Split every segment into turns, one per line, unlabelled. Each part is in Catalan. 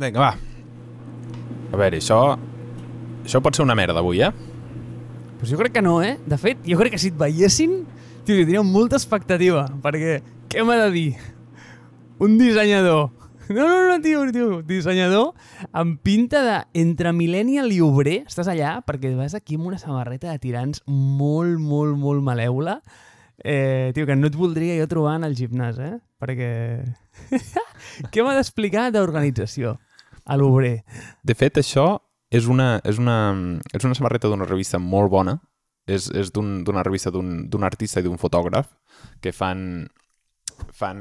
Vinga, va. A veure, això... Això pot ser una merda avui, eh?
Pues jo crec que no, eh? De fet, jo crec que si et veiessin, tio, tindríem molta expectativa, perquè què m'ha de dir? Un dissenyador. No, no, no, tio, tio, dissenyador amb pinta de entre millennial i obrer. Estàs allà perquè vas aquí amb una samarreta de tirants molt, molt, molt malèula. Eh, tio, que no et voldria jo trobar en el gimnàs, eh? Perquè... què m'ha d'explicar d'organització a l'obrer?
De fet, això és una, és una, és una samarreta d'una revista molt bona. És, és d'una un, revista d'un artista i d'un fotògraf que fan, fan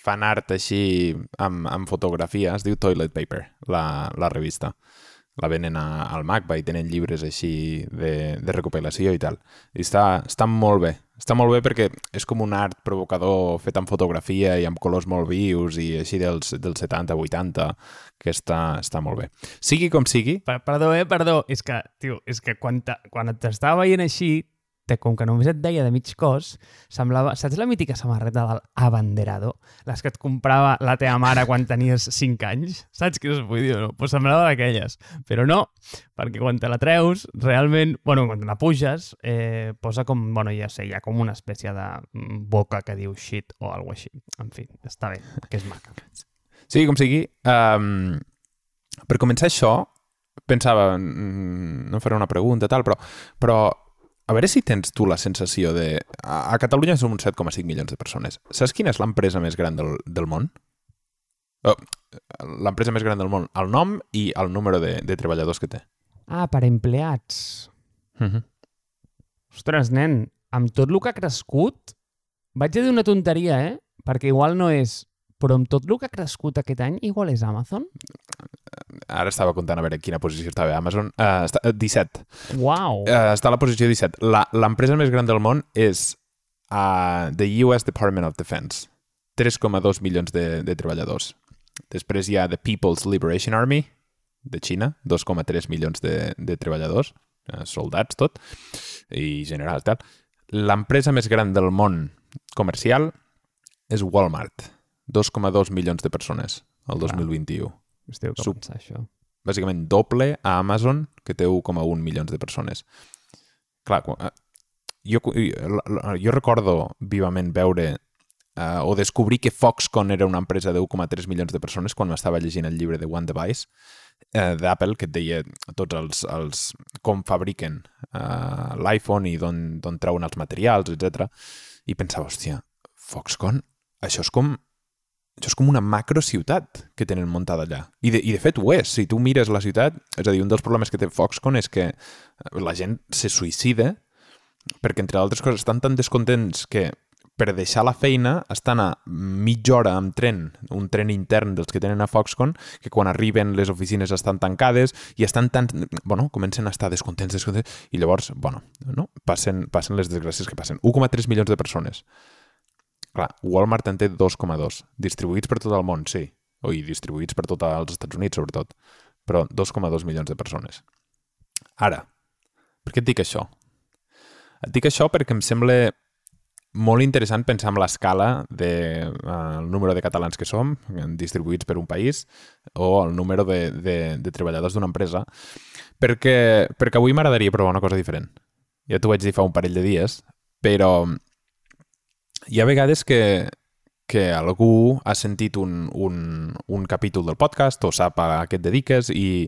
fan art així amb, amb fotografia, es diu Toilet Paper, la, la revista. La venen a, al MACBA i tenen llibres així de, de recopilació i tal. I està, està molt bé. Està molt bé perquè és com un art provocador fet amb fotografia i amb colors molt vius i així dels, dels 70-80, que està, està molt bé. Sigui com sigui...
Perdó, eh? Perdó. És que, tio, és que quan, quan t'estava veient així, te, com que només et deia de mig cos, semblava... Saps la mítica samarreta del abanderado? Les que et comprava la teva mare quan tenies 5 anys? Saps què us vull dir? No? Pues semblava d'aquelles. Però no, perquè quan te la treus, realment... Bueno, quan la puges, eh, posa com... Bueno, ja sé, hi ha com una espècie de boca que diu shit o alguna així. En fi, està bé, que és maca.
Sí, com sigui, um, per començar això, pensava, no faré una pregunta tal, però, però a veure si tens tu la sensació de... A, a Catalunya som uns 7,5 milions de persones. Saps quina és l'empresa més gran del, del món? Oh, l'empresa més gran del món, el nom i el número de, de treballadors que té.
Ah, per empleats.
Uh -huh.
Ostres, nen, amb tot el que ha crescut, vaig a dir una tonteria, eh? Perquè igual no és... Però amb tot el que ha crescut aquest any, igual és Amazon?
ara estava comptant a veure quina posició estava Amazon. Uh, està, uh, 17.
Wow.
Uh, està a la posició 17. L'empresa més gran del món és uh, the US Department of Defense. 3,2 milions de, de treballadors. Després hi ha The People's Liberation Army, de Xina, 2,3 milions de, de treballadors, uh, soldats tot, i generals tal. L'empresa més gran del món comercial és Walmart, 2,2 milions de persones el 2021.
Esteu que Sub, pensar això.
Bàsicament doble a Amazon, que té 1,1 milions de persones. Clar, eh, jo, jo recordo vivament veure uh, o descobrir que Foxconn era una empresa de 1,3 milions de persones quan m'estava llegint el llibre de One Device uh, d'Apple, que et deia tots els, els com fabriquen uh, l'iPhone i d'on trauen els materials, etc. I pensava, hòstia, Foxconn, això és com això és com una macrociutat que tenen muntada allà. I de, I de fet ho és. Si tu mires la ciutat, és a dir, un dels problemes que té Foxconn és que la gent se suïcida perquè, entre altres coses, estan tan descontents que per deixar la feina estan a mitja hora amb tren, un tren intern dels que tenen a Foxconn, que quan arriben les oficines estan tancades i estan tan... Bueno, comencen a estar descontents, descontents, i llavors, bueno, no? passen, passen les desgràcies que passen. 1,3 milions de persones. Clar, Walmart en té 2,2. Distribuïts per tot el món, sí. O distribuïts per tots els Estats Units, sobretot. Però 2,2 milions de persones. Ara, per què et dic això? Et dic això perquè em sembla molt interessant pensar en l'escala del de, uh, número de catalans que som, distribuïts per un país, o el número de, de, de treballadors d'una empresa, perquè, perquè avui m'agradaria provar una cosa diferent. Ja t'ho vaig dir fa un parell de dies, però hi ha vegades que, que algú ha sentit un, un, un capítol del podcast o sap a què et dediques i,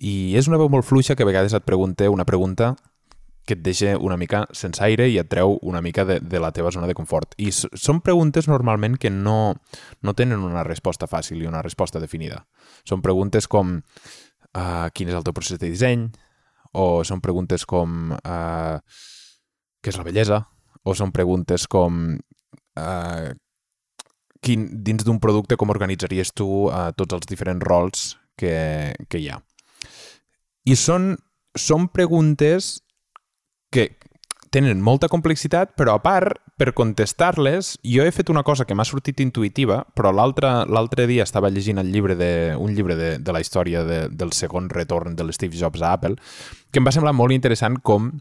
i és una veu molt fluixa que a vegades et pregunta una pregunta que et deixa una mica sense aire i et treu una mica de, de la teva zona de confort. I són preguntes normalment que no, no tenen una resposta fàcil i una resposta definida. Són preguntes com uh, quin és el teu procés de disseny o són preguntes com uh, què és la bellesa o són preguntes com uh, quin, dins d'un producte com organitzaries tu uh, tots els diferents rols que, que hi ha. I són, són preguntes que tenen molta complexitat, però a part, per contestar-les, jo he fet una cosa que m'ha sortit intuïtiva, però l'altre dia estava llegint el llibre de, un llibre de, de la història de, del segon retorn de l'Steve Jobs a Apple, que em va semblar molt interessant com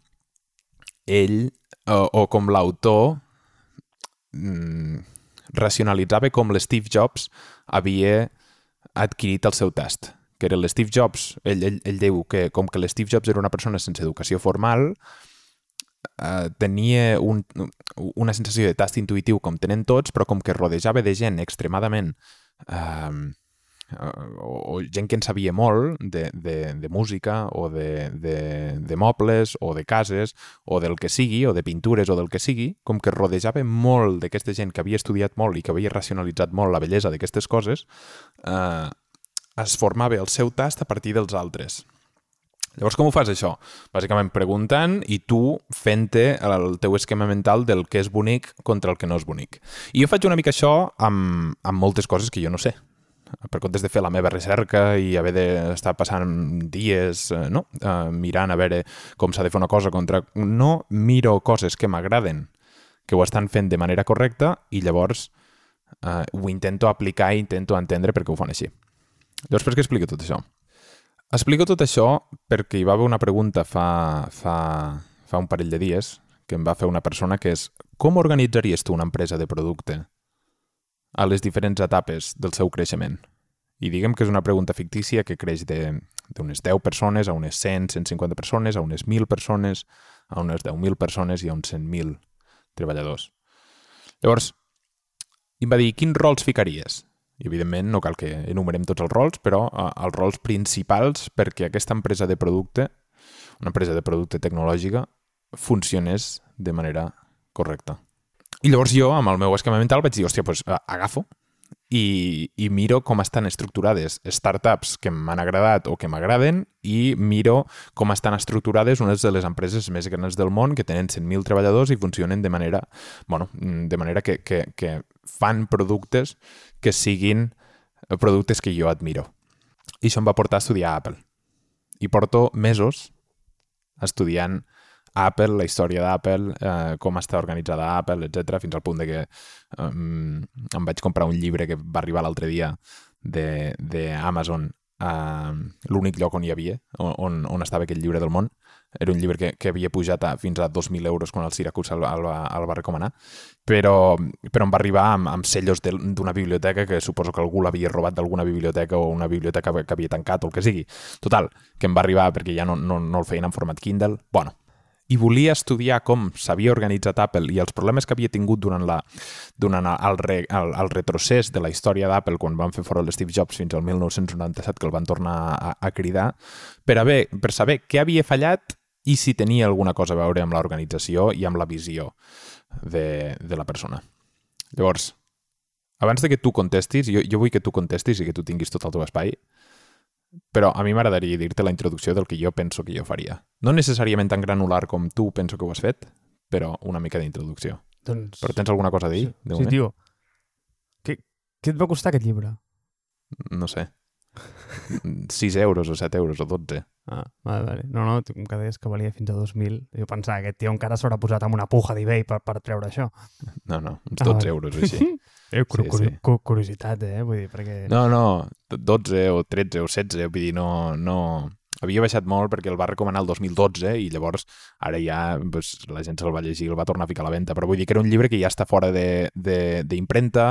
ell o, o com l'autor mm, racionalitzava com l'Steve Jobs havia ha adquirit el seu tast, que era l'Steve Jobs. Ell, ell, ell diu que com que l'Steve Jobs era una persona sense educació formal, eh, tenia un, una sensació de tast intuïtiu com tenen tots, però com que rodejava de gent extremadament eh, o, o gent que en sabia molt de, de, de música o de, de, de mobles o de cases o del que sigui, o de pintures o del que sigui, com que rodejava molt d'aquesta gent que havia estudiat molt i que havia racionalitzat molt la bellesa d'aquestes coses, eh, es formava el seu tast a partir dels altres. Llavors, com ho fas, això? Bàsicament preguntant i tu fent-te el teu esquema mental del que és bonic contra el que no és bonic. I jo faig una mica això amb, amb moltes coses que jo no sé per comptes de fer la meva recerca i haver d'estar passant dies eh, no? uh, mirant a veure com s'ha de fer una cosa contra... No miro coses que m'agraden, que ho estan fent de manera correcta i llavors uh, ho intento aplicar i intento entendre perquè ho fan així. Llavors, per què explico tot això? Explico tot això perquè hi va haver una pregunta fa, fa, fa un parell de dies que em va fer una persona que és com organitzaries tu una empresa de producte a les diferents etapes del seu creixement. I diguem que és una pregunta fictícia que creix d'unes 10 persones a unes 100, 150 persones, a unes 1.000 persones, a unes 10.000 persones i a uns 100.000 treballadors. Llavors, em va dir, quins rols ficaries? I, evidentment, no cal que enumerem tots els rols, però eh, els rols principals perquè aquesta empresa de producte, una empresa de producte tecnològica, funcionés de manera correcta. I llavors jo, amb el meu esquema mental, vaig dir, hòstia, doncs agafo i, i miro com estan estructurades startups que m'han agradat o que m'agraden i miro com estan estructurades unes de les empreses més grans del món que tenen 100.000 treballadors i funcionen de manera, bueno, de manera que, que, que fan productes que siguin productes que jo admiro. I això em va portar a estudiar Apple. I porto mesos estudiant Apple, la història d'Apple, eh, com està organitzada Apple, etc fins al punt de que eh, em vaig comprar un llibre que va arribar l'altre dia d'Amazon, eh, l'únic lloc on hi havia, on, on estava aquell llibre del món. Era un llibre que, que havia pujat a, fins a 2.000 euros quan el Syracuse el, el, va, el va recomanar, però, però em va arribar amb, amb cellos d'una biblioteca que suposo que algú l'havia robat d'alguna biblioteca o una biblioteca que havia tancat o el que sigui. Total, que em va arribar perquè ja no, no, no el feien en format Kindle. Bueno, i volia estudiar com s'havia organitzat Apple i els problemes que havia tingut durant, la, durant el, re, el, el retrocés de la història d'Apple quan van fer fora el Steve Jobs fins al 1997 que el van tornar a, a cridar per, haver, per saber què havia fallat i si tenia alguna cosa a veure amb l'organització i amb la visió de, de la persona. Llavors, abans de que tu contestis, jo, jo vull que tu contestis i que tu tinguis tot el teu espai, però a mi m'agradaria dir-te la introducció del que jo penso que jo faria. No necessàriament tan granular com tu penso que ho has fet, però una mica d'introducció.
Doncs...
Però tens alguna cosa a dir?
Sí, sí tio. Què, què et va costar aquest llibre?
No sé. 6 euros o 7 euros o 12.
Ah, vale, vale. No, no, com que deies que valia fins a 2.000, jo pensava que aquest tio encara s'haurà posat amb una puja d'eBay per, per treure això.
No, no, uns 12 ah, euros o així.
Eh, cur sí, sí. curiositat, eh? Vull dir, perquè...
No, no, 12 o 13 o 16, vull dir, no, no... Havia baixat molt perquè el va recomanar el 2012 i llavors ara ja pues, la gent se'l va llegir i el va tornar a ficar a la venda. Però vull dir que era un llibre que ja està fora d'imprenta,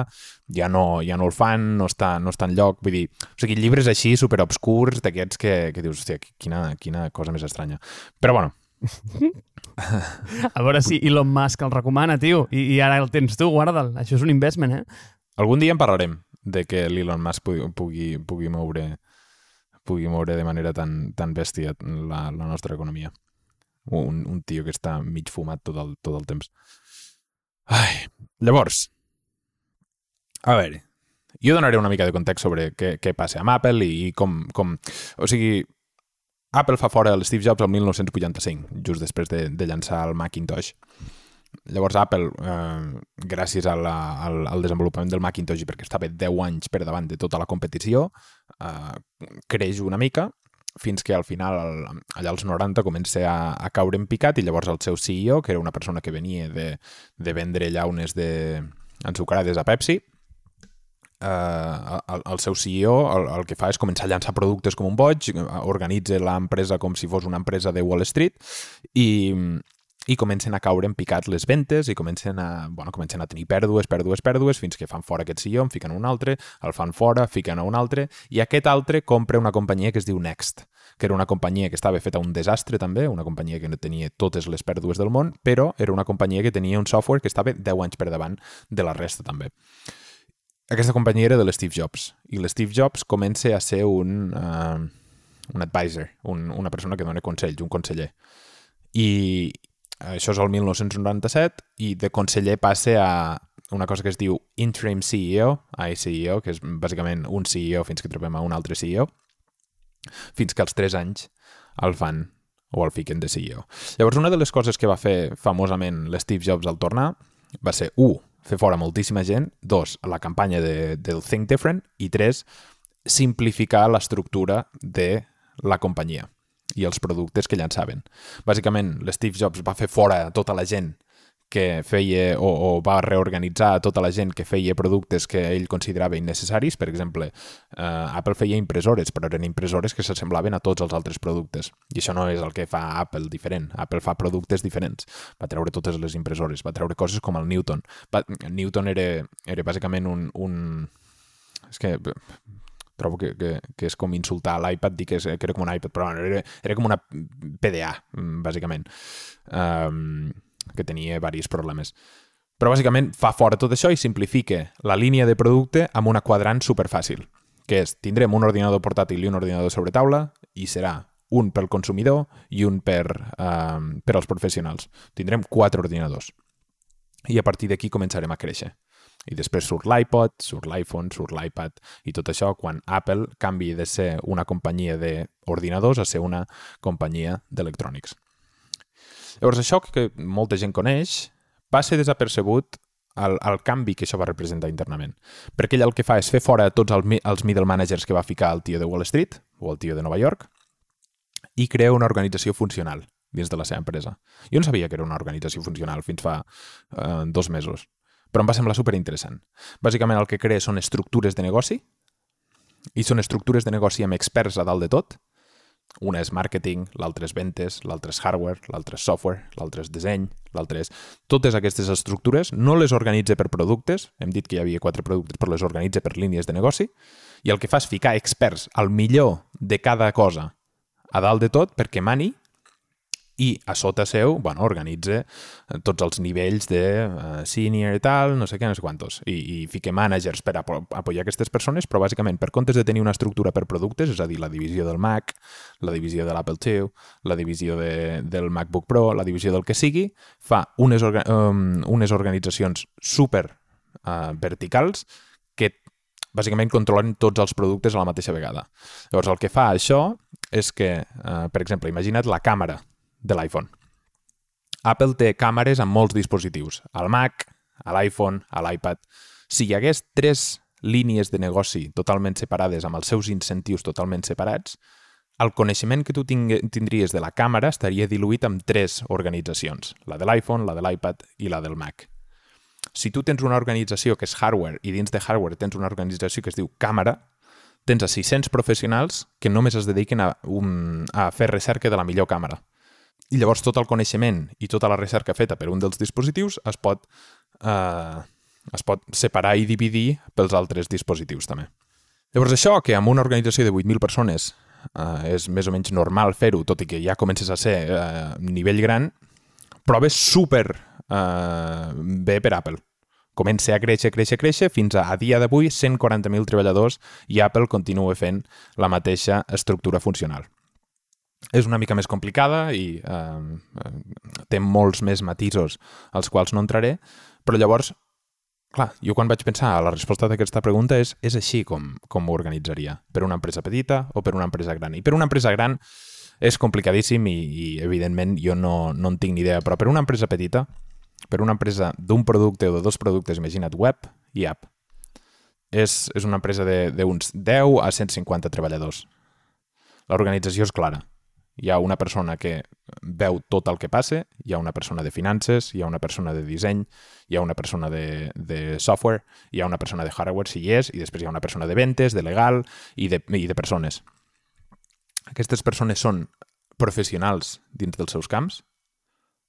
ja, no, ja no el fan, no està, no està en lloc. Vull dir, o sigui, llibres així super obscurs d'aquests que, que dius, hòstia, quina, quina cosa més estranya. Però bueno,
a veure si Elon Musk el recomana, tio, i, i ara el tens tu, guarda'l. Això és un investment, eh?
Algun dia en parlarem de que l'Elon Musk pugui, pugui, pugui moure pugui moure de manera tan, tan bèstia la, la nostra economia. Un, un tio que està mig fumat tot el, tot el temps. Ai, llavors, a veure, jo donaré una mica de context sobre què, què passa amb Apple i, i com, com... O sigui, Apple fa fora el Steve Jobs el 1985, just després de, de llançar el Macintosh. Llavors Apple, eh, gràcies a la, al, al desenvolupament del Macintosh perquè estava 10 anys per davant de tota la competició, eh, creix una mica fins que al final, allà als 90, comença a, a caure en picat i llavors el seu CEO, que era una persona que venia de, de vendre llaunes de ensucrades a Pepsi, eh, el, el seu CEO el, el que fa és començar a llançar productes com un boig, organitza l'empresa com si fos una empresa de Wall Street i, i comencen a caure en picat les ventes i comencen a, bueno, comencen a tenir pèrdues, pèrdues, pèrdues, fins que fan fora aquest CEO, en fiquen un altre, el fan fora, fiquen a un altre, i aquest altre compra una companyia que es diu Next, que era una companyia que estava feta un desastre també, una companyia que no tenia totes les pèrdues del món, però era una companyia que tenia un software que estava 10 anys per davant de la resta també. Aquesta companyia era de l'Steve Jobs, i l'Steve Jobs comença a ser un, uh, un advisor, un, una persona que dona consells, un conseller. I, això és el 1997, i de conseller passa a una cosa que es diu Interim CEO, CEO, que és bàsicament un CEO fins que trobem a un altre CEO, fins que als 3 anys el fan o el fiquen de CEO. Llavors, una de les coses que va fer famosament l'Steve Jobs al tornar va ser, 1, fer fora moltíssima gent, 2, la campanya de, del Think Different, i 3, simplificar l'estructura de la companyia i els productes que llançaven. Bàsicament, l'Steve Jobs va fer fora tota la gent que feia o, o va reorganitzar tota la gent que feia productes que ell considerava innecessaris. Per exemple, eh, Apple feia impressores, però eren impressores que s'assemblaven a tots els altres productes. I això no és el que fa Apple diferent. Apple fa productes diferents. Va treure totes les impressores, va treure coses com el Newton. Va, Newton era, era bàsicament un, un... És que trobo que, que, que és com insultar l'iPad, dir que, és, que era com un iPad, però bueno, era, era com una PDA, bàsicament, um, que tenia diversos problemes. Però bàsicament fa fora tot això i simplifica la línia de producte amb una quadrant superfàcil, que és, tindrem un ordinador portàtil i un ordinador sobre taula i serà un pel consumidor i un per, um, per als professionals. Tindrem quatre ordinadors. I a partir d'aquí començarem a créixer. I després surt l'iPod, surt l'iPhone, surt l'iPad i tot això quan Apple canvi de ser una companyia d'ordinadors a ser una companyia d'electrònics. Llavors això que molta gent coneix passa desapercebut el, el canvi que això va representar internament. Perquè ell el que fa és fer fora tots els, els middle managers que va ficar el tio de Wall Street o el tio de Nova York i crea una organització funcional dins de la seva empresa. Jo no sabia que era una organització funcional fins fa eh, dos mesos però em va semblar super interessant. Bàsicament el que crea són estructures de negoci i són estructures de negoci amb experts a dalt de tot. Una és marketing, l'altra és ventes, l'altra és hardware, l'altra és software, l'altra és disseny, l'altra és... Totes aquestes estructures no les organitza per productes, hem dit que hi havia quatre productes, però les organitza per línies de negoci, i el que fa és ficar experts al millor de cada cosa a dalt de tot perquè mani i a sota seu, bueno, organitza eh, tots els nivells de uh, senior i tal, no sé què, no sé quantos, i, i fica managers per apo apoyar aquestes persones, però bàsicament per comptes de tenir una estructura per productes, és a dir, la divisió del Mac, la divisió de l'Apple II, la divisió de, del MacBook Pro, la divisió del que sigui, fa unes, orga um, unes organitzacions super uh, verticals que bàsicament controlen tots els productes a la mateixa vegada. Llavors, el que fa això és que, uh, per exemple, imagina't la càmera de l'iPhone. Apple té càmeres amb molts dispositius, al Mac, a l'iPhone, a l'iPad. Si hi hagués tres línies de negoci totalment separades, amb els seus incentius totalment separats, el coneixement que tu tindries de la càmera estaria diluït amb tres organitzacions, la de l'iPhone, la de l'iPad i la del Mac. Si tu tens una organització que és hardware i dins de hardware tens una organització que es diu càmera, tens a 600 professionals que només es dediquen a, un, a fer recerca de la millor càmera. I llavors tot el coneixement i tota la recerca feta per un dels dispositius es pot, eh, es pot separar i dividir pels altres dispositius també. Llavors això, que amb una organització de 8.000 persones eh, és més o menys normal fer-ho, tot i que ja comences a ser eh, nivell gran, però és super eh, bé per Apple. Comença a créixer, créixer, créixer, fins a, a dia d'avui 140.000 treballadors i Apple continua fent la mateixa estructura funcional és una mica més complicada i eh, té molts més matisos als quals no entraré, però llavors, clar, jo quan vaig pensar a la resposta d'aquesta pregunta és, és així com, com ho organitzaria, per una empresa petita o per una empresa gran. I per una empresa gran és complicadíssim i, i evidentment jo no, no en tinc ni idea, però per una empresa petita, per una empresa d'un producte o de dos productes, imagina't web i app, és, és una empresa d'uns 10 a 150 treballadors. L'organització és clara hi ha una persona que veu tot el que passa, hi ha una persona de finances, hi ha una persona de disseny, hi ha una persona de, de software, hi ha una persona de hardware, si hi és, i després hi ha una persona de ventes, de legal i de, i de persones. Aquestes persones són professionals dins dels seus camps,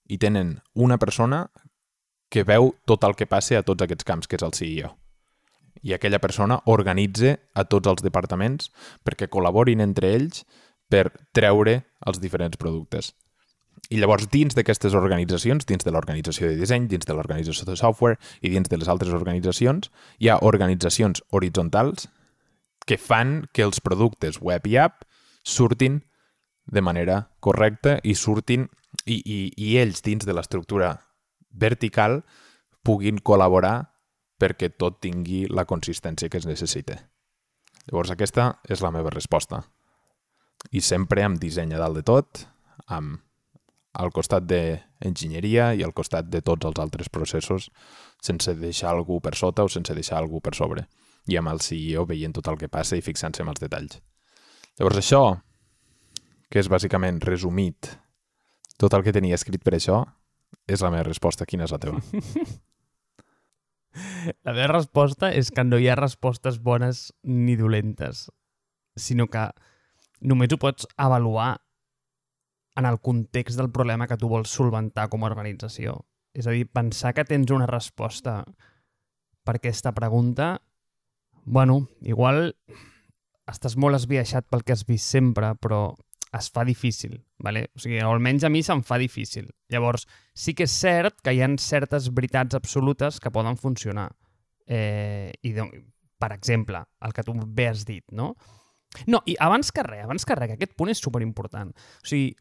i tenen una persona que veu tot el que passa a tots aquests camps, que és el CEO. I aquella persona organitza a tots els departaments perquè col·laborin entre ells per treure els diferents productes. I llavors, dins d'aquestes organitzacions, dins de l'organització de disseny, dins de l'organització de software i dins de les altres organitzacions, hi ha organitzacions horitzontals que fan que els productes web i app surtin de manera correcta i surtin i, i, i ells dins de l'estructura vertical puguin col·laborar perquè tot tingui la consistència que es necessita. Llavors aquesta és la meva resposta. I sempre amb disseny a dalt de tot, amb al costat d'enginyeria i al costat de tots els altres processos sense deixar algú per sota o sense deixar algú per sobre. I amb el CEO veient tot el que passa i fixant-se en els detalls. Llavors això, que és bàsicament resumit tot el que tenia escrit per això, és la meva resposta. Quina és la teva?
La meva resposta és que no hi ha respostes bones ni dolentes, sinó que només ho pots avaluar en el context del problema que tu vols solventar com a organització. És a dir, pensar que tens una resposta per aquesta pregunta, bueno, igual estàs molt esbiaixat pel que has vist sempre, però es fa difícil, ¿vale? o sigui, almenys a mi se'm fa difícil. Llavors, sí que és cert que hi ha certes veritats absolutes que poden funcionar. Eh, i donc, per exemple, el que tu bé has dit, no? No, i abans que res, abans que res, que aquest punt és superimportant. O sigui,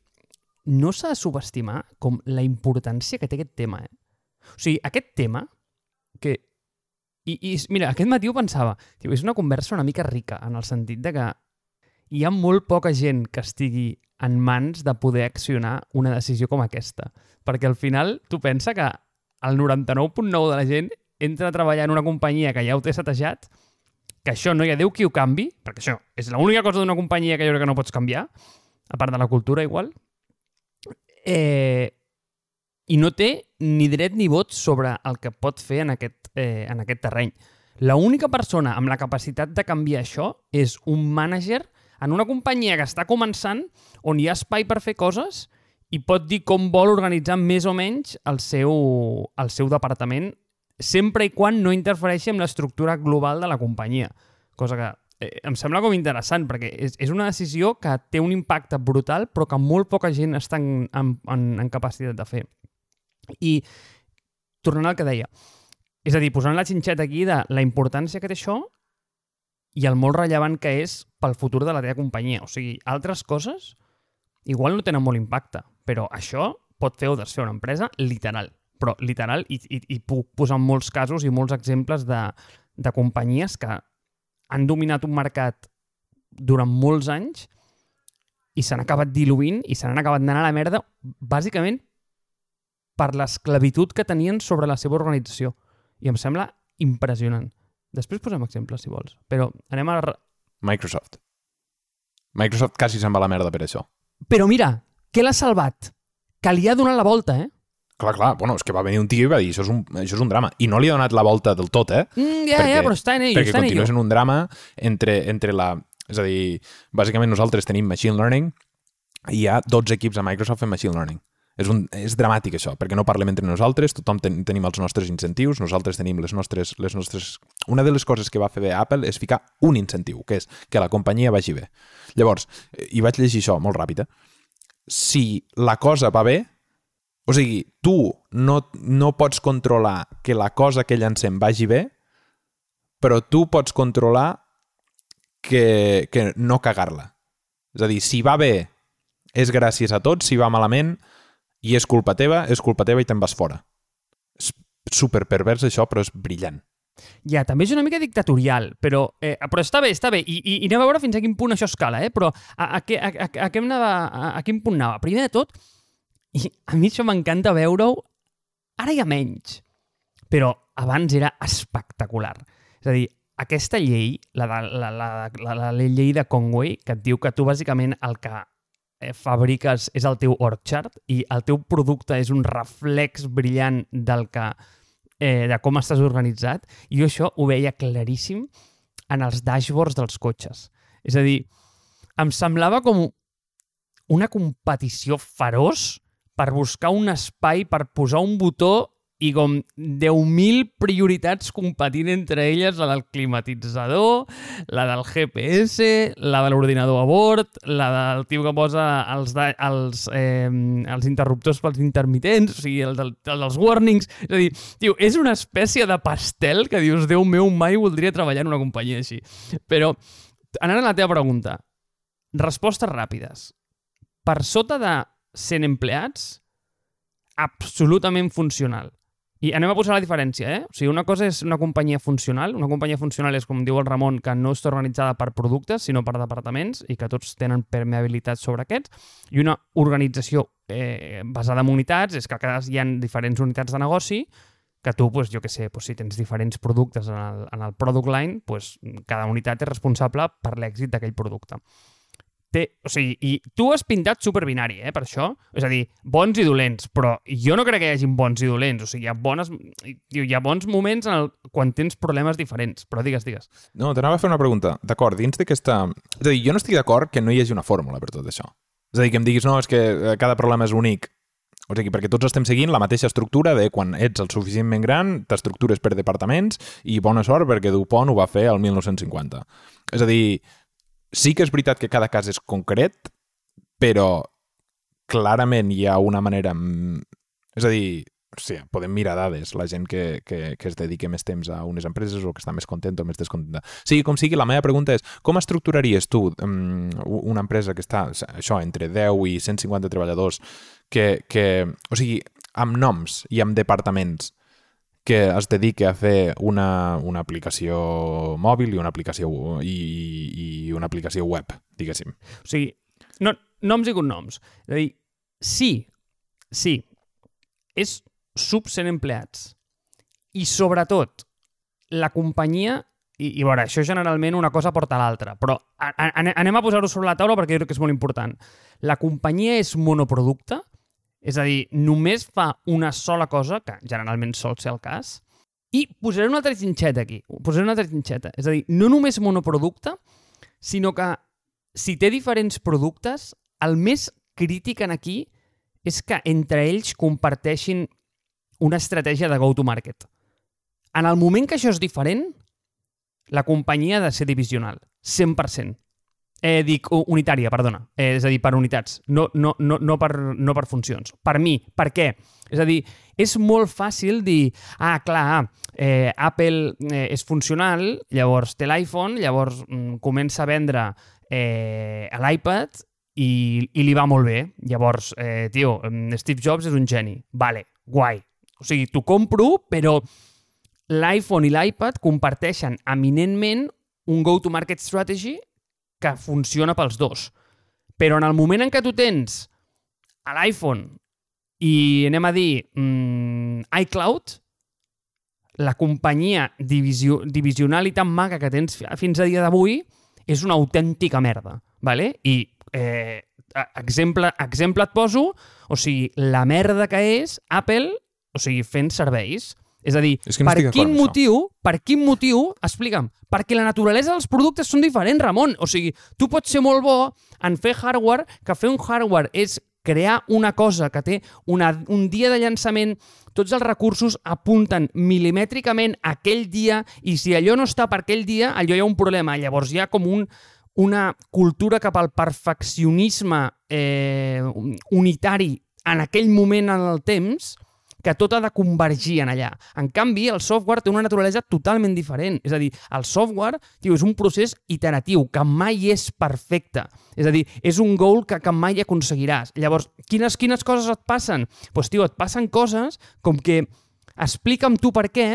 no s'ha de subestimar com la importància que té aquest tema, eh? O sigui, aquest tema, que... I, i mira, aquest matí ho pensava, tio, és una conversa una mica rica, en el sentit de que hi ha molt poca gent que estigui en mans de poder accionar una decisió com aquesta. Perquè al final tu pensa que el 99.9 de la gent entra a treballar en una companyia que ja ho té setejat, que això no hi ha Déu qui ho canvi, perquè això és l'única cosa d'una companyia que jo crec que no pots canviar, a part de la cultura igual, eh, i no té ni dret ni vot sobre el que pot fer en aquest, eh, en aquest terreny. La única persona amb la capacitat de canviar això és un mànager en una companyia que està començant, on hi ha espai per fer coses i pot dir com vol organitzar més o menys el seu, el seu departament sempre i quan no interfereixi amb l'estructura global de la companyia. Cosa que eh, em sembla com interessant, perquè és, és una decisió que té un impacte brutal, però que molt poca gent està en, en, en, en capacitat de fer. I, tornant al que deia, és a dir, posant la xinxeta aquí de la importància que té això i el molt rellevant que és pel futur de la teva companyia. O sigui, altres coses igual no tenen molt impacte, però això pot fer o desfer una empresa literal. Però literal, i, i, i puc posar molts casos i molts exemples de, de companyies que han dominat un mercat durant molts anys i s'han acabat diluint i s'han acabat anant a la merda bàsicament per l'esclavitud que tenien sobre la seva organització. I em sembla impressionant. Després posem exemples, si vols. Però anem a...
Microsoft. Microsoft quasi se'n va a la merda per això.
Però mira, què l'ha salvat? Que li ha donat la volta, eh?
Clar, clar, bueno, és que va venir un tio i va dir això és un, això és un drama. I no li ha donat la volta del tot, eh?
Mm, ja, perquè, ja, però està en ello,
perquè continua sent un drama entre, entre la... És a dir, bàsicament nosaltres tenim Machine Learning i hi ha 12 equips a Microsoft fent Machine Learning. És, un, és dramàtic això, perquè no parlem entre nosaltres, tothom ten, tenim els nostres incentius, nosaltres tenim les nostres, les nostres... Una de les coses que va fer bé Apple és ficar un incentiu, que és que la companyia vagi bé. Llavors, i vaig llegir això molt ràpid, eh? si la cosa va bé, o sigui, tu no, no pots controlar que la cosa que llancem vagi bé, però tu pots controlar que, que no cagar-la. És a dir, si va bé és gràcies a tots, si va malament i és culpa teva, és culpa teva i te'n vas fora. És super pervers això, però és brillant.
Ja, també és una mica dictatorial, però, eh, però està bé, està bé. I, i, I anem a veure fins a quin punt això escala, eh? Però a, a, a, a, a, a, anava, a, a quin punt anava? Primer de tot, i a mi això m'encanta veure-ho, ara ha menys, però abans era espectacular. És a dir, aquesta llei, la, de, la, la, la, la, la llei de Conway, que et diu que tu bàsicament el que eh, fabriques és el teu orchard i el teu producte és un reflex brillant del que eh, de com estàs organitzat, i jo això ho veia claríssim en els dashboards dels cotxes. És a dir, em semblava com una competició feroç per buscar un espai per posar un botó i com 10.000 prioritats competint entre elles, la del climatitzador, la del GPS, la de l'ordinador a bord, la del tio que posa els, da- els, eh, els interruptors pels intermitents, o sigui, el, del, el dels warnings. És a dir, tio, és una espècie de pastel que dius, Déu meu, mai voldria treballar en una companyia així. Però, anant a la teva pregunta, respostes ràpides. Per sota de 100 empleats, absolutament funcional. I anem a posar la diferència, eh? O sigui, una cosa és una companyia funcional. Una companyia funcional és, com diu el Ramon, que no està organitzada per productes, sinó per departaments i que tots tenen permeabilitat sobre aquests. I una organització eh, basada en unitats és que cada hi ha diferents unitats de negoci que tu, pues, jo que sé, pues, si tens diferents productes en el, en el product line, pues, cada unitat és responsable per l'èxit d'aquell producte. Té, o sigui, i tu has pintat superbinari, eh, per això. És a dir, bons i dolents, però jo no crec que hi hagi bons i dolents. O sigui, hi ha, bones, hi ha bons moments en el, quan tens problemes diferents. Però digues, digues.
No, t'anava a fer una pregunta. D'acord, dins d'aquesta... És a dir, jo no estic d'acord que no hi hagi una fórmula per tot això. És a dir, que em diguis, no, és que eh, cada problema és únic. O sigui, perquè tots estem seguint la mateixa estructura de quan ets el suficientment gran, t'estructures per departaments i bona sort perquè Dupont ho va fer el 1950. És a dir, sí que és veritat que cada cas és concret, però clarament hi ha una manera... mm, És a dir, o sigui, podem mirar dades, la gent que, que, que es dedica més temps a unes empreses o que està més content o més descontenta. Sigui com sigui, la meva pregunta és com estructuraries tu um, una empresa que està, això, entre 10 i 150 treballadors, que, que o sigui, amb noms i amb departaments que es dedique a fer una, una aplicació mòbil i una aplicació i, i una aplicació web, diguéssim.
O sigui, no, noms i cognoms. És a dir, sí, sí, és sub 100 empleats. I sobretot, la companyia i, i veure, això generalment una cosa porta a l'altra, però a, a, anem a posar-ho sobre la taula perquè crec que és molt important. La companyia és monoproducte, és a dir, només fa una sola cosa, que generalment sol ser el cas, i posaré una altra trinxeta aquí, posaré una altra trinxeta. És a dir, no només monoproducte, sinó que si té diferents productes, el més crític en aquí és que entre ells comparteixin una estratègia de go-to-market. En el moment que això és diferent, la companyia ha de ser divisional, 100%. Eh, dic unitària, perdona. Eh, és a dir, per unitats, no, no, no, no, per, no per funcions. Per mi. Per què? És a dir, és molt fàcil dir, ah, clar, eh, Apple eh, és funcional, llavors té l'iPhone, llavors mm, comença a vendre eh, l'iPad i, i li va molt bé. Llavors, eh, tio, mm, Steve Jobs és un geni. Vale, guai. O sigui, t'ho compro, però l'iPhone i l'iPad comparteixen eminentment un go-to-market strategy que funciona pels dos. Però en el moment en què tu tens a l'iPhone i anem a dir mm, iCloud, la companyia divisió, divisional i tan maca que tens fi- fins a dia d'avui és una autèntica merda. Vale? I eh, exemple, exemple et poso, o sigui, la merda que és Apple, o sigui, fent serveis. És a dir,
És que no
per quin motiu, per quin motiu, explica'm, perquè la naturalesa dels productes són diferents, Ramon. O sigui, tu pots ser molt bo en fer hardware, que fer un hardware és crear una cosa que té una, un dia de llançament, tots els recursos apunten milimètricament a aquell dia i si allò no està per aquell dia, allò hi ha un problema. Llavors hi ha com un, una cultura cap al perfeccionisme eh, unitari en aquell moment en el temps que tot ha de convergir en allà. En canvi, el software té una naturalesa totalment diferent. És a dir, el software tio, és un procés iteratiu que mai és perfecte. És a dir, és un goal que, que mai aconseguiràs. Llavors, quines, quines coses et passen? Doncs, pues, tio, et passen coses com que explica'm tu per què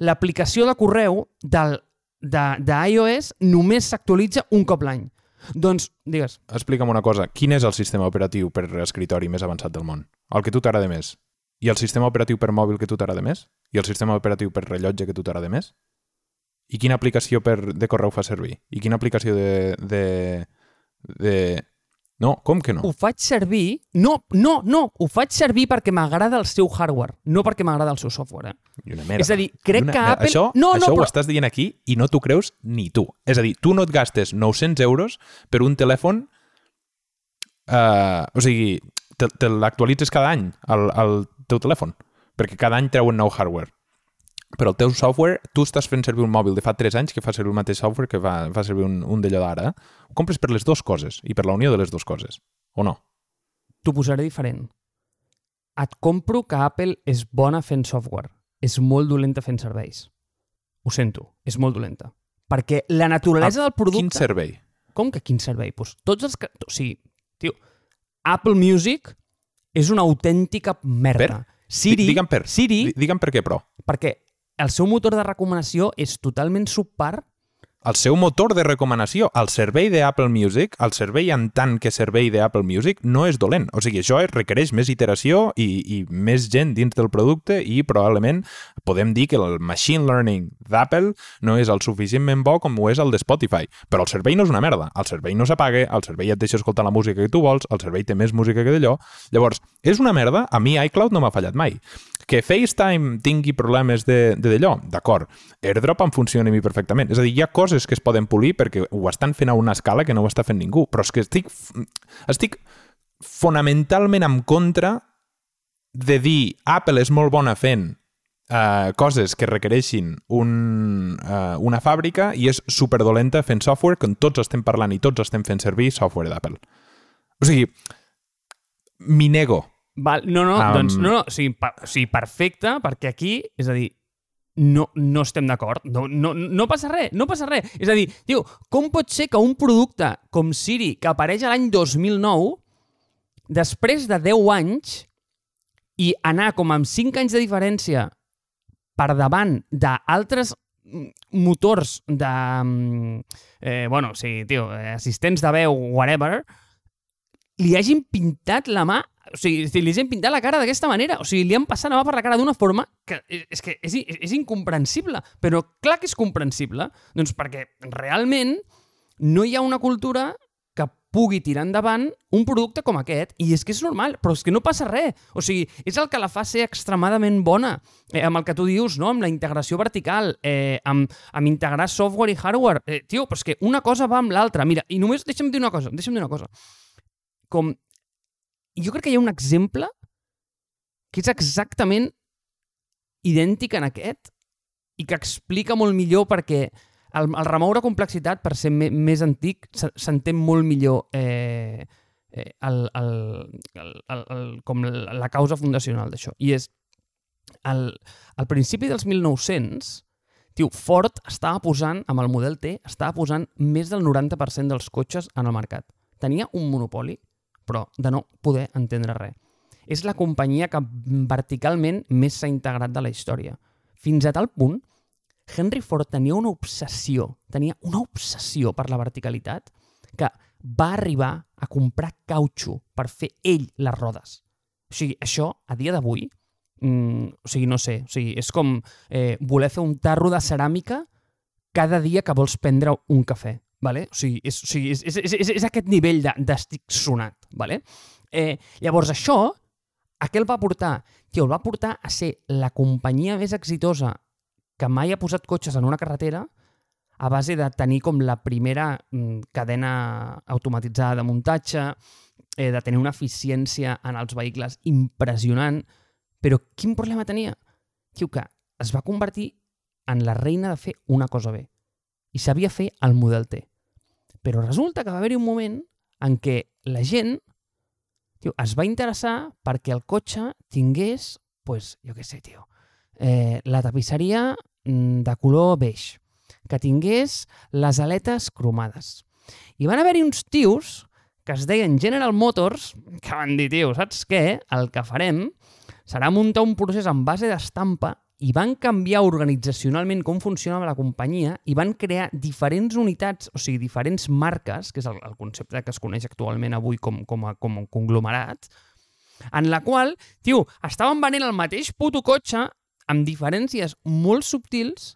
l'aplicació de correu del, de, de iOS només s'actualitza un cop l'any. Doncs, digues,
Explica'm una cosa, quin és el sistema operatiu per escritori més avançat del món? El que tu t'agrada més? I el sistema operatiu per mòbil que tu t'agrada més? I el sistema operatiu per rellotge que tu t'agrada més? I quina aplicació per, de correu fa servir? I quina aplicació de... de, de... No, com que no?
ho faig servir... No, no, no, ho faig servir perquè m'agrada el seu hardware, no perquè m'agrada el seu software. Eh?
I una merda.
És a dir, crec
una...
que Apple-
Això,
No, no,
això
però-
ho estàs dient aquí i no t'ho creus ni tu. És a dir, tu no et gastes 900 euros per un telèfon... Uh, o sigui, te, te l'actualitzes cada any al, al teu telèfon, perquè cada any treuen nou hardware. Però el teu software, tu estàs fent servir un mòbil de fa 3 anys que fa servir el mateix software que fa, fa servir un, un d'allò d'ara. Ho compres per les dues coses i per la unió de les dues coses. O no?
T'ho posaré diferent. Et compro que Apple és bona fent software. És molt dolenta fent serveis. Ho sento, és molt dolenta. Perquè la naturalesa del producte...
Quin servei?
Com que quin servei? Pues tots els que... O sigui, tio, Apple Music és una autèntica merda.
Per?
Siri,
Di- Digue'm per.
Siri,
Di- Digue'm per què, però.
perquè el seu motor de recomanació és totalment subpar
El seu motor de recomanació, el servei d'Apple Music, el servei en tant que servei d'Apple Music, no és dolent. O sigui, això requereix més iteració i, i més gent dins del producte i probablement podem dir que el machine learning d'Apple no és el suficientment bo com ho és el de Spotify. Però el servei no és una merda. El servei no s'apaga, el servei et deixa escoltar la música que tu vols, el servei té més música que d'allò. Llavors, és una merda? A mi iCloud no m'ha fallat mai. Que FaceTime tingui problemes de d'allò, d'acord. AirDrop em funciona a mi perfectament. És a dir, hi ha coses que es poden polir perquè ho estan fent a una escala que no ho està fent ningú. Però és que estic, estic fonamentalment en contra de dir Apple és molt bona fent uh, coses que requereixin un, uh, una fàbrica i és superdolenta fent software que tots estem parlant i tots estem fent servir software d'Apple. O sigui, m'hi nego.
Val, no, no,
Am-
doncs no, no, o sigui, per, o sigui, perfecte, perquè aquí, és a dir, no, no estem d'acord, no, no, no passa res, no passa res. És a dir, tio, com pot ser que un producte com Siri, que apareix l'any 2009, després de 10 anys, i anar com amb 5 anys de diferència per davant d'altres motors de... mm, Eh, bueno, o sigui, tio, eh, assistents de veu, whatever, li hagin pintat la mà o sigui, si li hagin pintat la cara d'aquesta manera. O sigui, li han passat la mà per la cara d'una forma que és, que és, és incomprensible. Però clar que és comprensible. Doncs perquè realment no hi ha una cultura que pugui tirar endavant un producte com aquest. I és que és normal, però és que no passa res. O sigui, és el que la fa ser extremadament bona. Eh, amb el que tu dius, no? amb la integració vertical, eh, amb, amb integrar software i hardware. Eh, tio, però és que una cosa va amb l'altra. Mira, i només deixa'm dir una cosa, deixa'm dir una cosa. Com jo crec que hi ha un exemple que és exactament idèntic en aquest i que explica molt millor perquè el, el remoure complexitat, per ser me, més antic, se- s'entén molt millor eh, eh, el, el, el, el, el, com la, la causa fundacional d'això. I és, al, al principi dels 1900, tio, Ford estava posant, amb el model T, estava posant més del 90% dels cotxes en el mercat. Tenia un monopoli, però de no poder entendre res. És la companyia que verticalment més s'ha integrat de la història. Fins a tal punt, Henry Ford tenia una obsessió, tenia una obsessió per la verticalitat, que va arribar a comprar cautxo per fer ell les rodes. O sigui, això, a dia d'avui, mm, o sigui, no sé, o sigui, és com eh, voler fer un tarro de ceràmica cada dia que vols prendre un cafè. Vale? O sigui, és, o sigui, és, és, és, és, aquest nivell de- d'estic sonat. Vale? Eh, llavors, això, a què el va portar? Tio, el va portar a ser la companyia més exitosa que mai ha posat cotxes en una carretera a base de tenir com la primera mm, cadena automatitzada de muntatge, eh, de tenir una eficiència en els vehicles impressionant, però quin problema tenia? Tio, que es va convertir en la reina de fer una cosa bé. I sabia fer el model T. Però resulta que va haver-hi un moment en què la gent tio, es va interessar perquè el cotxe tingués, pues, jo què sé, tio, eh, la tapisseria mm, de color beix, que tingués les aletes cromades. I van haver-hi uns tios que es deien General Motors, que van dir, tio, saps què? El que farem serà muntar un procés en base d'estampa i van canviar organitzacionalment com funcionava la companyia i van crear diferents unitats, o sigui, diferents marques, que és el, el concepte que es coneix actualment avui com, com, a, com a conglomerat, en la qual, tio, estaven venent el mateix puto cotxe amb diferències molt subtils,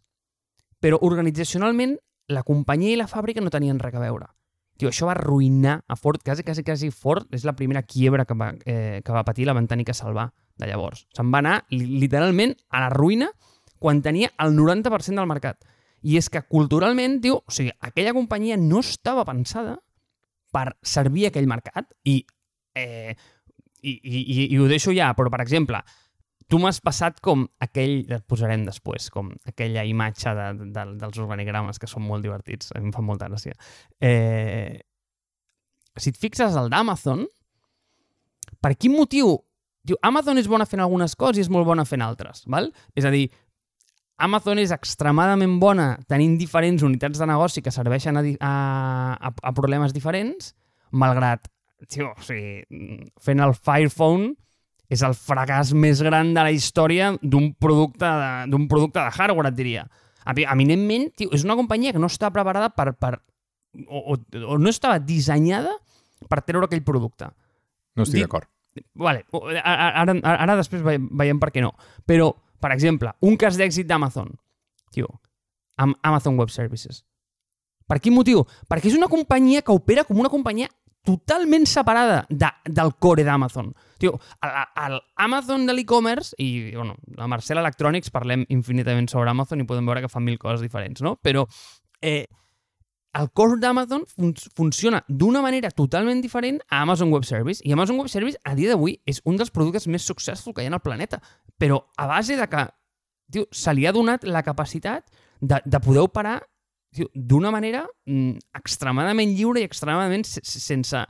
però organitzacionalment la companyia i la fàbrica no tenien res a veure. Tio, això va arruïnar a Ford, quasi, quasi, quasi Ford és la primera quiebra que va, eh, que va patir, la van tenir que salvar de llavors. Se'n va anar li- literalment a la ruïna quan tenia el 90% del mercat. I és que culturalment, tio, o sigui, aquella companyia no estava pensada per servir aquell mercat i, eh, i, i, i ho deixo ja, però, per exemple, tu m'has passat com aquell, et posarem després, com aquella imatge de, de, dels organigrames que són molt divertits, a mi em fa molta gràcia. Eh, si et fixes el d'Amazon, per quin motiu? Diu, Amazon és bona fent algunes coses i és molt bona fent altres, val? És a dir, Amazon és extremadament bona tenint diferents unitats de negoci que serveixen a, a, a, a problemes diferents, malgrat, tio, o sigui, fent el Fire Phone és el fracàs més gran de la història d'un producte, de, d'un producte de hardware, et diria. Eminentment, tio, és una companyia que no està preparada per... per o, o, o no estava dissenyada per treure aquell producte.
No estic d'acord.
Vale, ara, ara, ara després veiem per què no. Però, per exemple, un cas d'èxit d'Amazon, tio, amb Amazon Web Services. Per quin motiu? Perquè és una companyia que opera com una companyia totalment separada de, del core d'Amazon. Tio, el, Amazon de l'e-commerce, i bueno, a Marcel Electronics parlem infinitament sobre Amazon i podem veure que fan mil coses diferents, no? Però eh, el core d'Amazon fun funciona d'una manera totalment diferent a Amazon Web Service. I Amazon Web Service, a dia d'avui, és un dels productes més successful que hi ha al planeta. Però a base de que tio, se li ha donat la capacitat de, de poder operar d'una manera mm, extremadament lliure i extremadament sense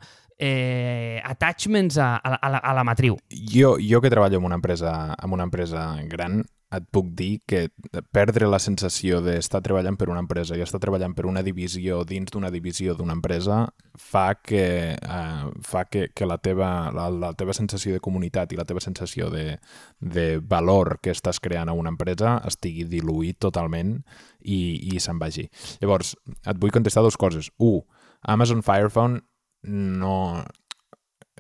eh, attachments a, a, a, la, a la matriu.
Jo, jo que treballo en una empresa, en una empresa gran, et puc dir que perdre la sensació d'estar treballant per una empresa i estar treballant per una divisió dins d'una divisió d'una empresa fa que, eh, fa que, que la, teva, la, la teva sensació de comunitat i la teva sensació de, de valor que estàs creant a una empresa estigui diluït totalment i, i se'n vagi. Llavors, et vull contestar dues coses. Un, Amazon Fire Phone no,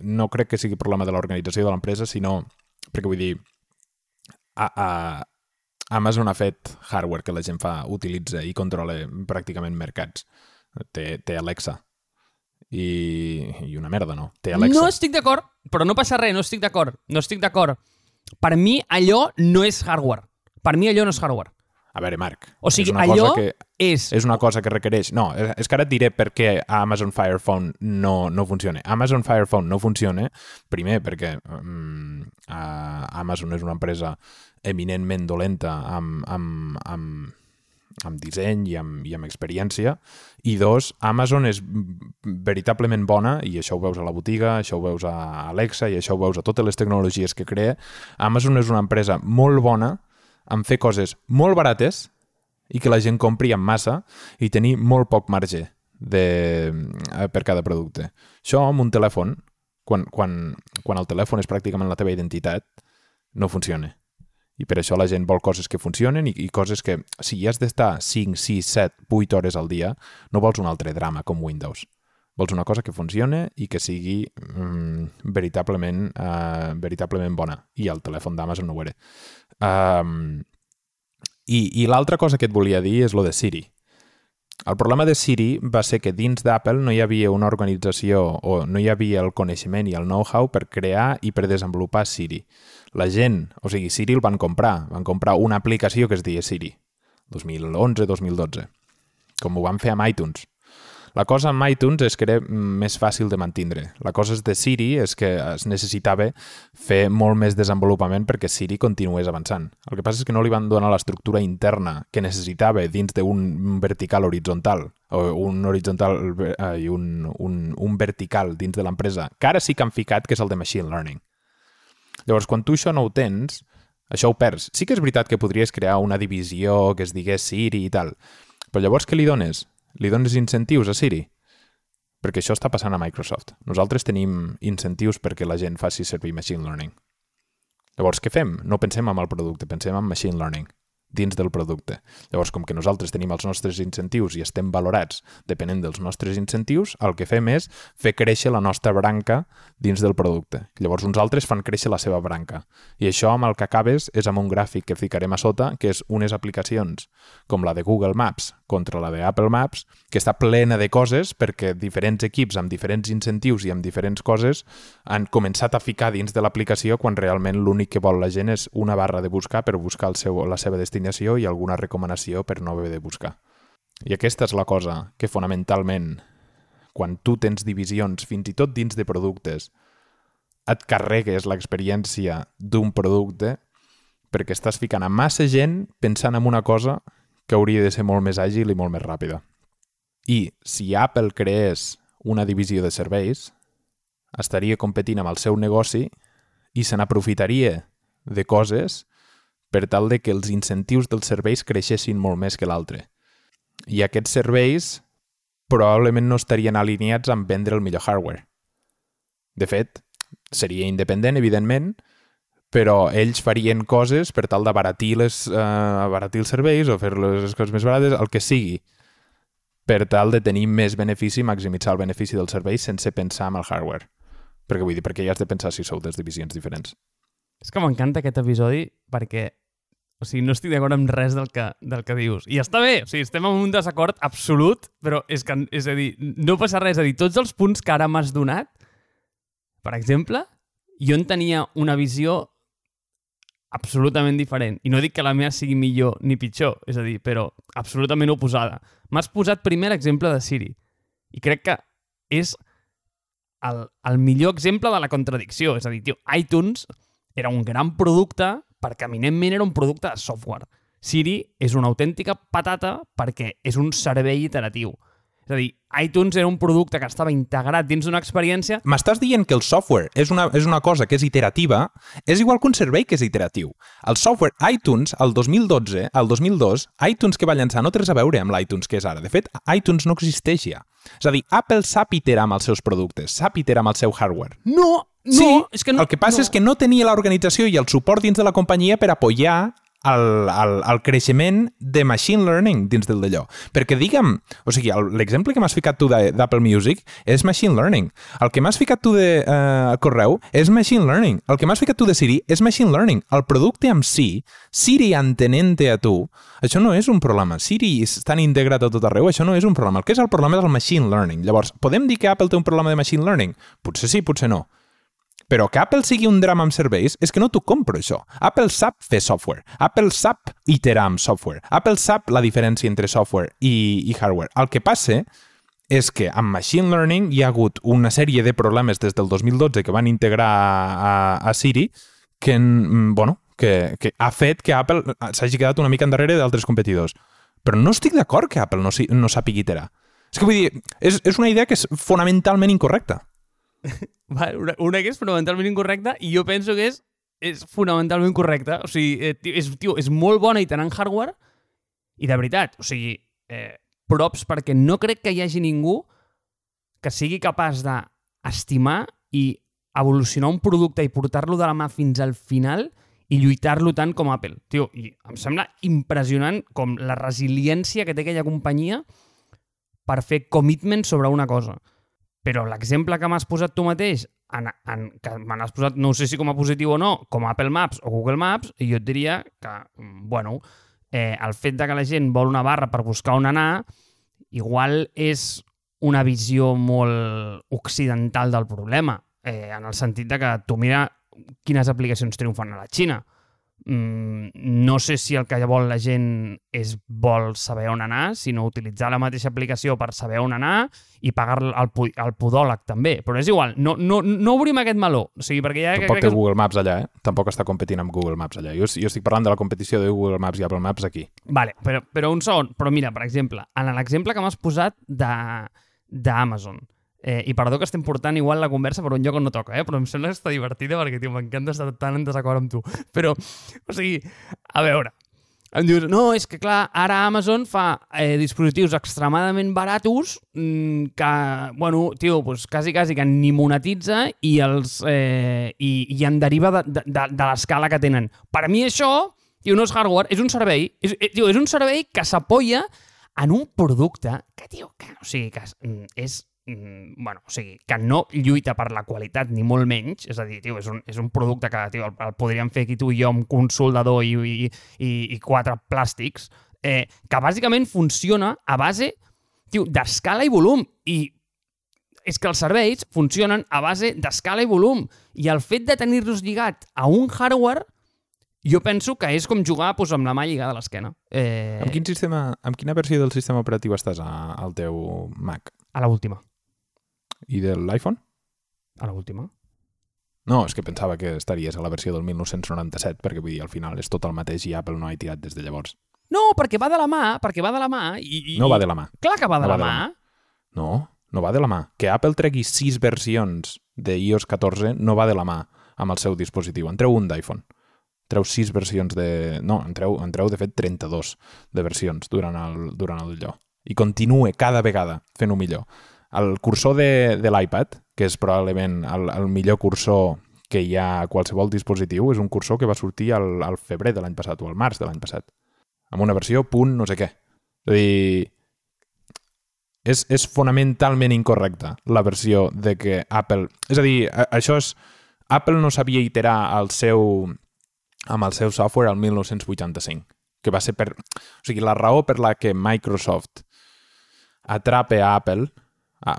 no crec que sigui problema de l'organització de l'empresa, sinó perquè vull dir, a, a, Amazon ha fet hardware que la gent fa, utilitza i controla pràcticament mercats. Té, té Alexa. I, I una merda, no? Té Alexa.
No estic d'acord, però no passa res, no estic d'acord. No estic d'acord. Per mi allò no és hardware. Per mi allò no és hardware.
A veure, Marc,
o sigui,
és una
allò
cosa que,
és...
És una cosa que requereix... No, és que ara et diré per què Amazon Fire Phone no, no funciona. Amazon Fire Phone no funciona, primer, perquè um, uh, Amazon és una empresa eminentment dolenta amb, amb, amb, amb disseny i amb, i amb experiència, i dos, Amazon és veritablement bona, i això ho veus a la botiga, això ho veus a Alexa, i això ho veus a totes les tecnologies que crea. Amazon és una empresa molt bona en fer coses molt barates i que la gent compri en massa i tenir molt poc marge de, eh, per cada producte. Això amb un telèfon, quan, quan, quan el telèfon és pràcticament la teva identitat, no funciona. I per això la gent vol coses que funcionen i, i coses que, si has d'estar 5, 6, 7, 8 hores al dia, no vols un altre drama com Windows. Vols una cosa que funcione i que sigui mm, veritablement, uh, veritablement bona. I el telèfon d'Amazon no ho era. Um, I i l'altra cosa que et volia dir és lo de Siri. El problema de Siri va ser que dins d'Apple no hi havia una organització o no hi havia el coneixement i el know-how per crear i per desenvolupar Siri. La gent, o sigui, Siri el van comprar, van comprar una aplicació que es deia Siri, 2011-2012, com ho van fer amb iTunes. La cosa amb iTunes és que era més fàcil de mantindre. La cosa de Siri és que es necessitava fer molt més desenvolupament perquè Siri continués avançant. El que passa és que no li van donar l'estructura interna que necessitava dins d'un vertical horitzontal o un horitzontal eh, i un, un, un vertical dins de l'empresa, que ara sí que han ficat, que és el de Machine Learning. Llavors, quan tu això no ho tens, això ho perds. Sí que és veritat que podries crear una divisió que es digués Siri i tal, però llavors què li dones? Li dones incentius a Siri? Perquè això està passant a Microsoft. Nosaltres tenim incentius perquè la gent faci servir Machine Learning. Llavors, què fem? No pensem en el producte, pensem en Machine Learning dins del producte. Llavors, com que nosaltres tenim els nostres incentius i estem valorats depenent dels nostres incentius, el que fem és fer créixer la nostra branca dins del producte. Llavors, uns altres fan créixer la seva branca. I això amb el que acabes és amb un gràfic que ficarem a sota, que és unes aplicacions com la de Google Maps contra la de Apple Maps, que està plena de coses perquè diferents equips amb diferents incentius i amb diferents coses han començat a ficar dins de l'aplicació quan realment l'únic que vol la gent és una barra de buscar per buscar el seu, la seva destinació destinació i alguna recomanació per no haver de buscar. I aquesta és la cosa que fonamentalment, quan tu tens divisions, fins i tot dins de productes, et carregues l'experiència d'un producte perquè estàs ficant a massa gent pensant en una cosa que hauria de ser molt més àgil i molt més ràpida. I si Apple creés una divisió de serveis, estaria competint amb el seu negoci i se n'aprofitaria de coses per tal de que els incentius dels serveis creixessin molt més que l'altre. I aquests serveis probablement no estarien alineats amb vendre el millor hardware. De fet, seria independent, evidentment, però ells farien coses per tal d'abaratir les, uh, abaratir els serveis o fer les coses més barates, el que sigui, per tal de tenir més benefici i maximitzar el benefici del servei sense pensar en el hardware. Perquè vull dir, perquè ja has de pensar si sou des divisions diferents.
És que m'encanta aquest episodi perquè o sigui, no estic d'acord amb res del que, del que dius. I està bé, o sigui, estem en un desacord absolut, però és que, és a dir, no passa res. És a dir, tots els punts que ara m'has donat, per exemple, jo en tenia una visió absolutament diferent. I no dic que la meva sigui millor ni pitjor, és a dir, però absolutament oposada. M'has posat primer l'exemple de Siri. I crec que és el, el millor exemple de la contradicció. És a dir, tio, iTunes era un gran producte perquè eminentment era un producte de software. Siri és una autèntica patata perquè és un servei iteratiu. És a dir, iTunes era un producte que estava integrat dins d'una experiència...
M'estàs dient que el software és una, és una cosa que és iterativa, és igual que un servei que és iteratiu. El software iTunes, el 2012, el 2002, iTunes que va llançar no té res a veure amb l'iTunes que és ara. De fet, iTunes no existeix ja. És a dir, Apple sap iterar amb els seus productes, sap iterar amb el seu hardware.
No, no,
sí,
és que no,
el que passa
no.
és que no tenia l'organització i el suport dins de la companyia per apoyar el, el, el creixement de machine learning dins del d'allò. Perquè digue'm, o sigui, l'exemple que m'has ficat tu d'Apple Music és machine learning. El que m'has ficat tu de uh, correu és machine learning. El que m'has ficat tu de Siri és machine learning. El producte en si, Siri entenent-te a tu, això no és un problema. Siri estan integrat a tot arreu, això no és un problema. El que és el problema és el machine learning. Llavors, podem dir que Apple té un problema de machine learning? Potser sí, potser no. Però que Apple sigui un drama amb serveis és que no t'ho compro, això. Apple sap fer software. Apple sap iterar amb software. Apple sap la diferència entre software i, i hardware. El que passa és que amb Machine Learning hi ha hagut una sèrie de problemes des del 2012 que van integrar a, a, Siri que, bueno, que, que ha fet que Apple s'hagi quedat una mica endarrere d'altres competidors. Però no estic d'acord que Apple no, no sàpiga iterar. És que vull dir, és, és una idea que és fonamentalment incorrecta.
una, una que és fonamentalment incorrecta i jo penso que és, és fonamentalment correcta. O sigui, eh, tio, és, tio, és molt bona i tenant hardware i de veritat, o sigui, eh, props perquè no crec que hi hagi ningú que sigui capaç d'estimar i evolucionar un producte i portar-lo de la mà fins al final i lluitar-lo tant com Apple. Tio, i em sembla impressionant com la resiliència que té aquella companyia per fer commitment sobre una cosa. Però l'exemple que m'has posat tu mateix, en, en, que me n'has posat, no sé si com a positiu o no, com a Apple Maps o Google Maps, jo et diria que, mm, bueno, eh, el fet de que la gent vol una barra per buscar on anar, igual és una visió molt occidental del problema, eh, en el sentit de que tu mira quines aplicacions triomfan a la Xina no sé si el que vol la gent és vol saber on anar, sinó utilitzar la mateixa aplicació per saber on anar i pagar el, el podòleg també. Però és igual, no, no, no obrim aquest meló. O sigui, perquè ja
Tampoc té que... Google Maps allà, eh? Tampoc està competint amb Google Maps allà. Jo, jo estic parlant de la competició de Google Maps i Apple Maps aquí.
Vale, però, però un segon. Però mira, per exemple, en l'exemple que m'has posat d'Amazon, Eh, I perdó que estem portant igual la conversa per un lloc on no toca, eh? però em sembla que està divertida perquè, m'encanta estar tan en desacord amb tu. Però, o sigui, a veure, em dius, no, és que clar, ara Amazon fa eh, dispositius extremadament baratos mmm, que, bueno, tio, pues, quasi, quasi que ni monetitza i, els, eh, i, i en deriva de, de, de, l'escala que tenen. Per mi això, tio, no és hardware, és un servei. És, eh, tio, és un servei que s'apoya en un producte que, tio, que, o sigui, que és, és mm, bueno, o sigui, que no lluita per la qualitat ni molt menys, és a dir, tio, és, un, és un producte que tio, el, el podríem fer aquí tu i jo amb un soldador i, i, i, i quatre plàstics, eh, que bàsicament funciona a base d'escala i volum. I és que els serveis funcionen a base d'escala i volum. I el fet de tenir-los lligat a un hardware jo penso que és com jugar pues, amb la mà lligada a l'esquena.
Eh... Amb, quin sistema, amb quina versió del sistema operatiu estàs a, al teu Mac?
A l'última.
I de l'iPhone?
A l'última.
No, és que pensava que estaries a la versió del 1997, perquè vull dir, al final és tot el mateix i Apple no ha tirat des de llavors.
No, perquè va de la mà, perquè va de la mà i... i
No va de la mà.
Clar que va de
no
la
va de
mà.
la No, no va de la mà. Que Apple tregui sis versions de iOS 14 no va de la mà amb el seu dispositiu. En treu un d'iPhone. Treu sis versions de... No, en treu, en treu de fet 32 de versions durant el, durant el lloc. I continue cada vegada fent-ho millor. El cursor de, de l'iPad, que és probablement el, el millor cursor que hi ha a qualsevol dispositiu, és un cursor que va sortir al, al febrer de l'any passat o al març de l'any passat. Amb una versió punt no sé què. És a dir, és, és fonamentalment incorrecta la versió de que Apple... És a dir, a, això és... Apple no sabia iterar el seu, amb el seu software al 1985, que va ser per... O sigui, la raó per la que Microsoft atrapa a Apple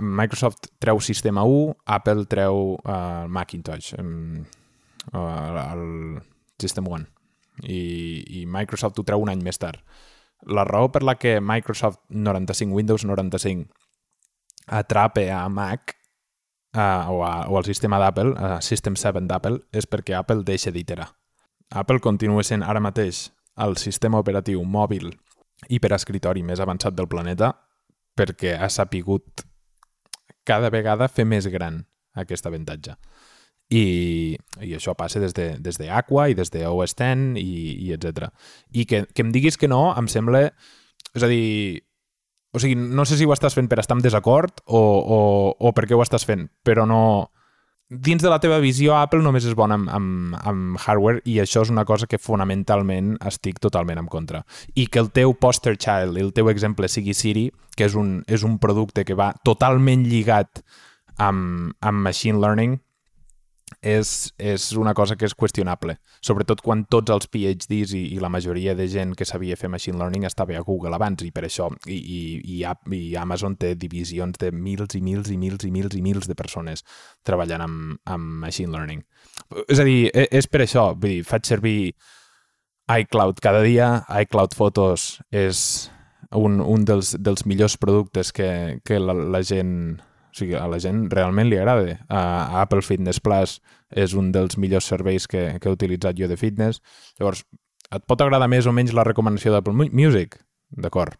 Microsoft treu sistema 1, Apple treu uh, Macintosh, um, uh, el System 1, i, i Microsoft ho treu un any més tard. La raó per la que Microsoft 95, Windows 95, atrapa a Mac uh, o, a, o al sistema d'Apple, uh, System 7 d'Apple, és perquè Apple deixa d'iterar. Apple continua sent ara mateix el sistema operatiu mòbil i per escritori més avançat del planeta perquè ha sapigut cada vegada fer més gran aquest avantatge. I, i això passa des de, des de Aqua i des de OS X i, i etc. I que, que em diguis que no, em sembla... És a dir, o sigui, no sé si ho estàs fent per estar en desacord o, o, o per què ho estàs fent, però no... Dins de la teva visió, Apple només és bona amb, amb, amb hardware i això és una cosa que fonamentalment estic totalment en contra. I que el teu poster child, el teu exemple sigui Siri, que és un, és un producte que va totalment lligat amb, amb machine learning, és, és una cosa que és qüestionable. Sobretot quan tots els PhDs i, i la majoria de gent que sabia fer machine learning estava a Google abans i per això i, i, i, i Amazon té divisions de mils i mils i mils i mils i mils de persones treballant amb, amb machine learning. És a dir, és, és per això, vull dir, faig servir iCloud cada dia, iCloud Photos és un, un dels, dels millors productes que, que la, la gent o sigui, a la gent realment li agrada. A, a Apple Fitness Plus és un dels millors serveis que, que he utilitzat jo de fitness. Llavors, et pot agradar més o menys la recomanació d'Apple Music? D'acord.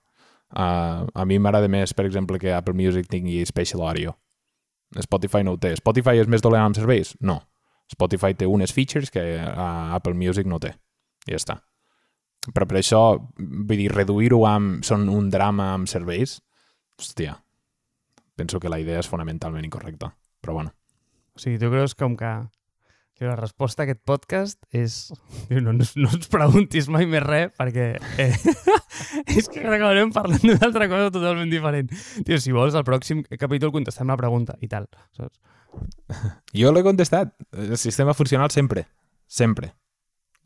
Uh, a mi m'agrada més, per exemple, que Apple Music tingui Special Audio. Spotify no ho té. Spotify és més dolent amb serveis? No. Spotify té unes features que uh, Apple Music no té. I ja està. Però per això, vull dir, reduir-ho amb... Són un drama amb serveis? Hòstia, penso que la idea és fonamentalment incorrecta. Però bueno.
O sigui, tu creus com que, que la resposta a aquest podcast és... Diu, no, no, no ens preguntis mai més res perquè eh, és que acabarem parlant d'una altra cosa totalment diferent. Tio, si vols, al pròxim capítol contestem la pregunta i tal. Saps?
Jo l'he contestat. El sistema funcional sempre. Sempre.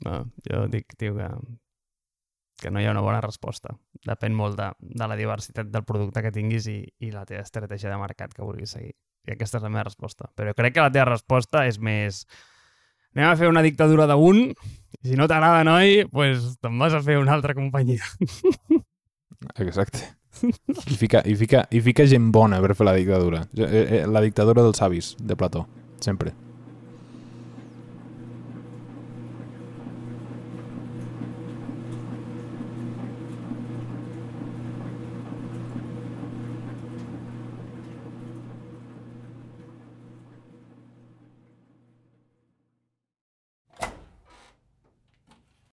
No, jo dic, tio, que, que no hi ha una bona resposta. Depèn molt de, de la diversitat del producte que tinguis i, i la teva estratègia de mercat que vulguis seguir. I aquesta és la meva resposta. Però crec que la teva resposta és més... Anem a fer una dictadura d'un, i si no t'agrada, noi, pues te'n vas a fer una altra companyia.
Exacte. I fica, i, fica, I fica gent bona per fer la dictadura. Eh, eh, La dictadura dels savis, de Plató. Sempre.